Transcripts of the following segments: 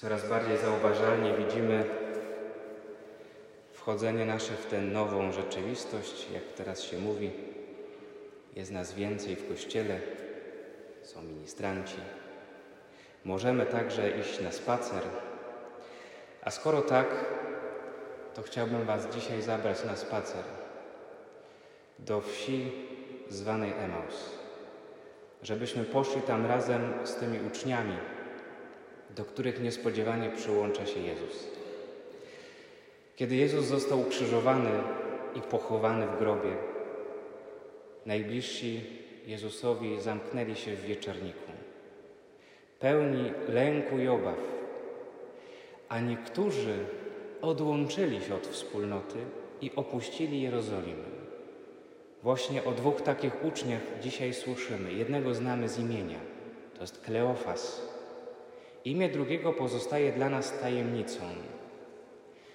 Coraz bardziej zauważalnie widzimy wchodzenie nasze w tę nową rzeczywistość, jak teraz się mówi. Jest nas więcej w kościele, są ministranci. Możemy także iść na spacer. A skoro tak, to chciałbym Was dzisiaj zabrać na spacer do wsi zwanej Emaus, żebyśmy poszli tam razem z tymi uczniami, do których niespodziewanie przyłącza się Jezus. Kiedy Jezus został ukrzyżowany i pochowany w grobie, najbliżsi Jezusowi zamknęli się w wieczorniku, pełni lęku i obaw, a niektórzy odłączyli się od wspólnoty i opuścili Jerozolimę. Właśnie o dwóch takich uczniach dzisiaj słyszymy. Jednego znamy z imienia, to jest Kleofas. Imię drugiego pozostaje dla nas tajemnicą.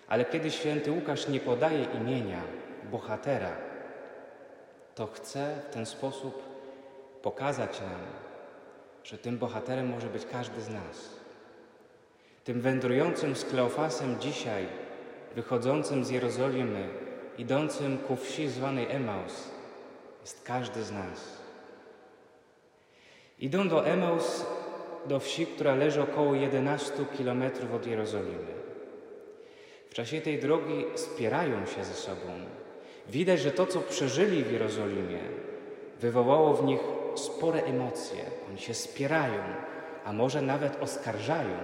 Ale kiedy święty Łukasz nie podaje imienia bohatera, to chce w ten sposób pokazać nam, że tym bohaterem może być każdy z nas. Tym wędrującym z Kleofasem dzisiaj, wychodzącym z Jerozolimy, idącym ku wsi zwanej Emaus, jest każdy z nas. Idą do Emaus, do wsi, która leży około 11 kilometrów od Jerozolimy. W czasie tej drogi spierają się ze sobą. Widać, że to, co przeżyli w Jerozolimie, wywołało w nich spore emocje. Oni się spierają, a może nawet oskarżają.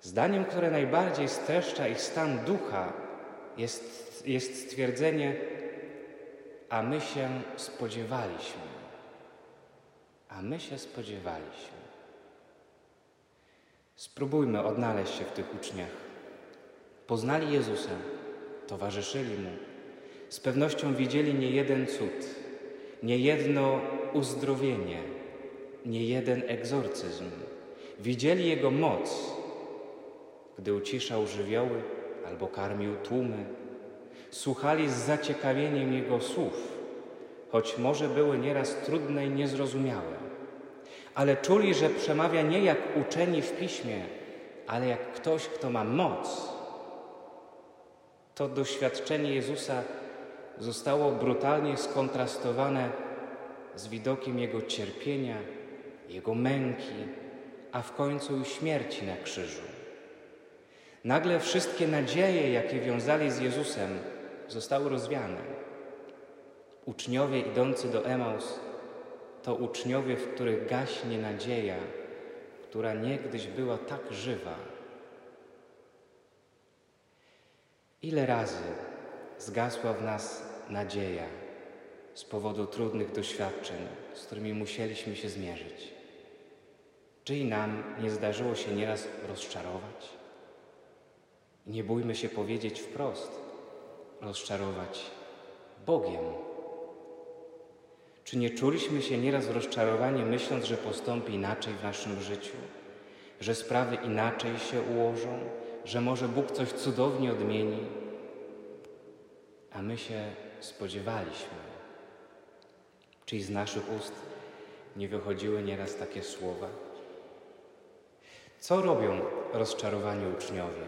Zdaniem, które najbardziej streszcza ich stan ducha, jest, jest stwierdzenie, a my się spodziewaliśmy. A my się spodziewaliśmy. Spróbujmy odnaleźć się w tych uczniach. Poznali Jezusa, towarzyszyli Mu. Z pewnością widzieli nie jeden cud, nie jedno uzdrowienie, nie jeden egzorcyzm. Widzieli Jego moc, gdy uciszał żywioły albo karmił tłumy. Słuchali z zaciekawieniem Jego słów, choć może były nieraz trudne i niezrozumiałe. Ale czuli, że przemawia nie jak uczeni w piśmie, ale jak ktoś, kto ma moc. To doświadczenie Jezusa zostało brutalnie skontrastowane z widokiem Jego cierpienia, Jego męki, a w końcu śmierci na krzyżu. Nagle wszystkie nadzieje, jakie wiązali z Jezusem, zostały rozwiane. Uczniowie idący do Emaus to uczniowie, w których gaśnie nadzieja, która niegdyś była tak żywa. Ile razy zgasła w nas nadzieja z powodu trudnych doświadczeń, z którymi musieliśmy się zmierzyć? Czy i nam nie zdarzyło się nieraz rozczarować? Nie bójmy się powiedzieć wprost, rozczarować Bogiem. Czy nie czuliśmy się nieraz rozczarowani, myśląc, że postąpi inaczej w naszym życiu, że sprawy inaczej się ułożą, że może Bóg coś cudownie odmieni? A my się spodziewaliśmy. Czy z naszych ust nie wychodziły nieraz takie słowa? Co robią rozczarowani uczniowie?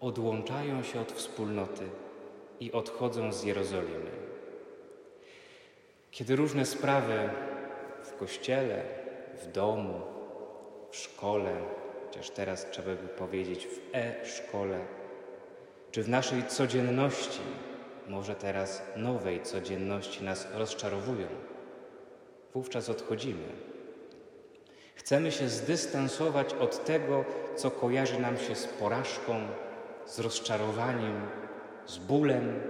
Odłączają się od wspólnoty i odchodzą z Jerozolimy. Kiedy różne sprawy w kościele, w domu, w szkole, chociaż teraz trzeba by powiedzieć w e-szkole, czy w naszej codzienności, może teraz nowej codzienności nas rozczarowują, wówczas odchodzimy. Chcemy się zdystansować od tego, co kojarzy nam się z porażką, z rozczarowaniem, z bólem.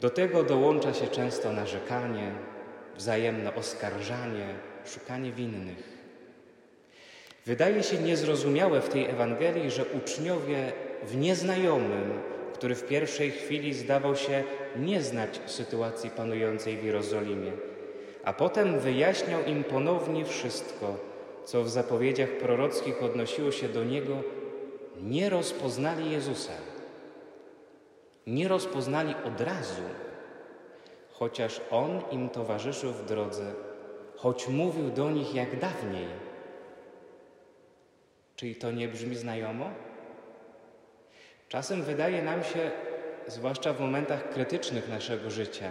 Do tego dołącza się często narzekanie, wzajemne oskarżanie, szukanie winnych. Wydaje się niezrozumiałe w tej Ewangelii, że uczniowie w nieznajomym, który w pierwszej chwili zdawał się nie znać sytuacji panującej w Jerozolimie, a potem wyjaśniał im ponownie wszystko, co w zapowiedziach prorockich odnosiło się do Niego, nie rozpoznali Jezusa. Nie rozpoznali od razu, chociaż On im towarzyszył w drodze, choć mówił do nich jak dawniej. Czy i to nie brzmi znajomo? Czasem wydaje nam się, zwłaszcza w momentach krytycznych naszego życia,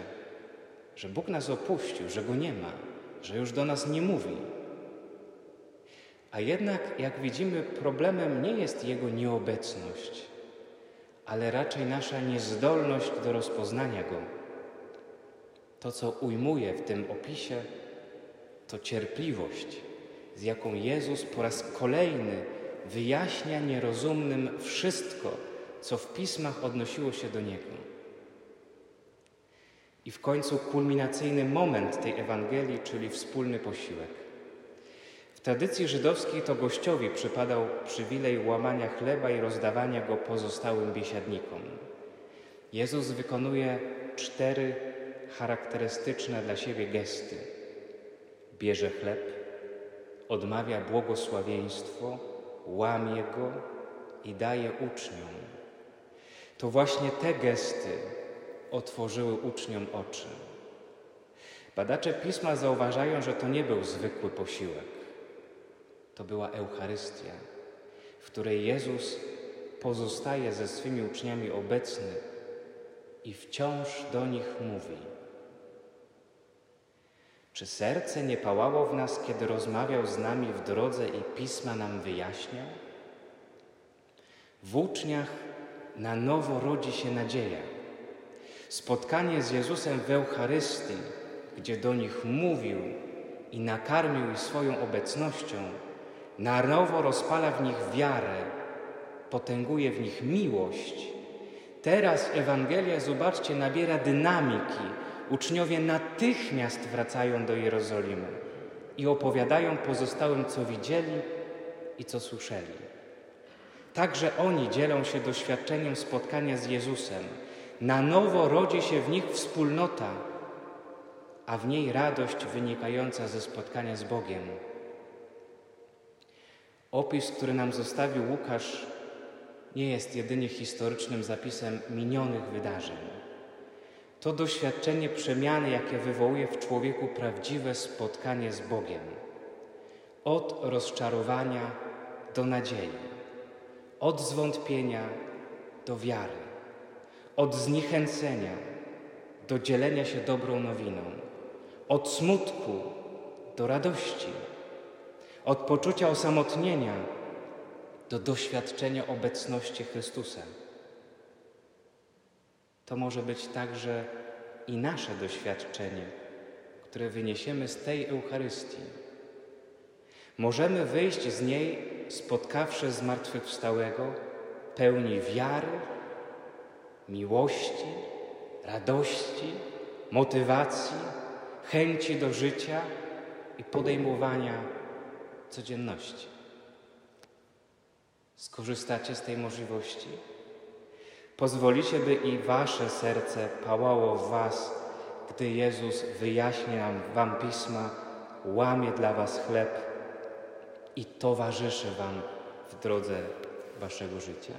że Bóg nas opuścił, że Go nie ma, że już do nas nie mówi. A jednak, jak widzimy, problemem nie jest Jego nieobecność, ale raczej nasza niezdolność do rozpoznania Go. To, co ujmuje w tym opisie, to cierpliwość, z jaką Jezus po raz kolejny wyjaśnia nierozumnym wszystko, co w pismach odnosiło się do Niego. I w końcu kulminacyjny moment tej Ewangelii, czyli wspólny posiłek. Tradycji żydowskiej to gościowi przypadał przywilej łamania chleba i rozdawania go pozostałym biesiadnikom. Jezus wykonuje cztery charakterystyczne dla siebie gesty. Bierze chleb, odmawia błogosławieństwo, łamie go i daje uczniom. To właśnie te gesty otworzyły uczniom oczy. Badacze pisma zauważają, że to nie był zwykły posiłek. To była Eucharystia, w której Jezus pozostaje ze swymi uczniami obecny i wciąż do nich mówi. Czy serce nie pałało w nas, kiedy rozmawiał z nami w drodze i pisma nam wyjaśniał? W uczniach na nowo rodzi się nadzieja. Spotkanie z Jezusem w Eucharystii, gdzie do nich mówił i nakarmił swoją obecnością, na nowo rozpala w nich wiarę, potęguje w nich miłość. Teraz Ewangelia, zobaczcie, nabiera dynamiki. Uczniowie natychmiast wracają do Jerozolimy i opowiadają pozostałym, co widzieli i co słyszeli. Także oni dzielą się doświadczeniem spotkania z Jezusem. Na nowo rodzi się w nich wspólnota, a w niej radość wynikająca ze spotkania z Bogiem. Opis, który nam zostawił Łukasz, nie jest jedynie historycznym zapisem minionych wydarzeń. To doświadczenie przemiany, jakie wywołuje w człowieku prawdziwe spotkanie z Bogiem. Od rozczarowania do nadziei, od zwątpienia do wiary, od zniechęcenia do dzielenia się dobrą nowiną, od smutku do radości od poczucia osamotnienia do doświadczenia obecności Chrystusa. To może być także i nasze doświadczenie, które wyniesiemy z tej Eucharystii. Możemy wyjść z niej, spotkawszy zmartwychwstałego, pełni wiary, miłości, radości, motywacji, chęci do życia i podejmowania codzienności. Skorzystacie z tej możliwości? Pozwolicie, by i wasze serce pałało w was, gdy Jezus wyjaśnia wam pisma, łamie dla was chleb i towarzyszy wam w drodze waszego życia?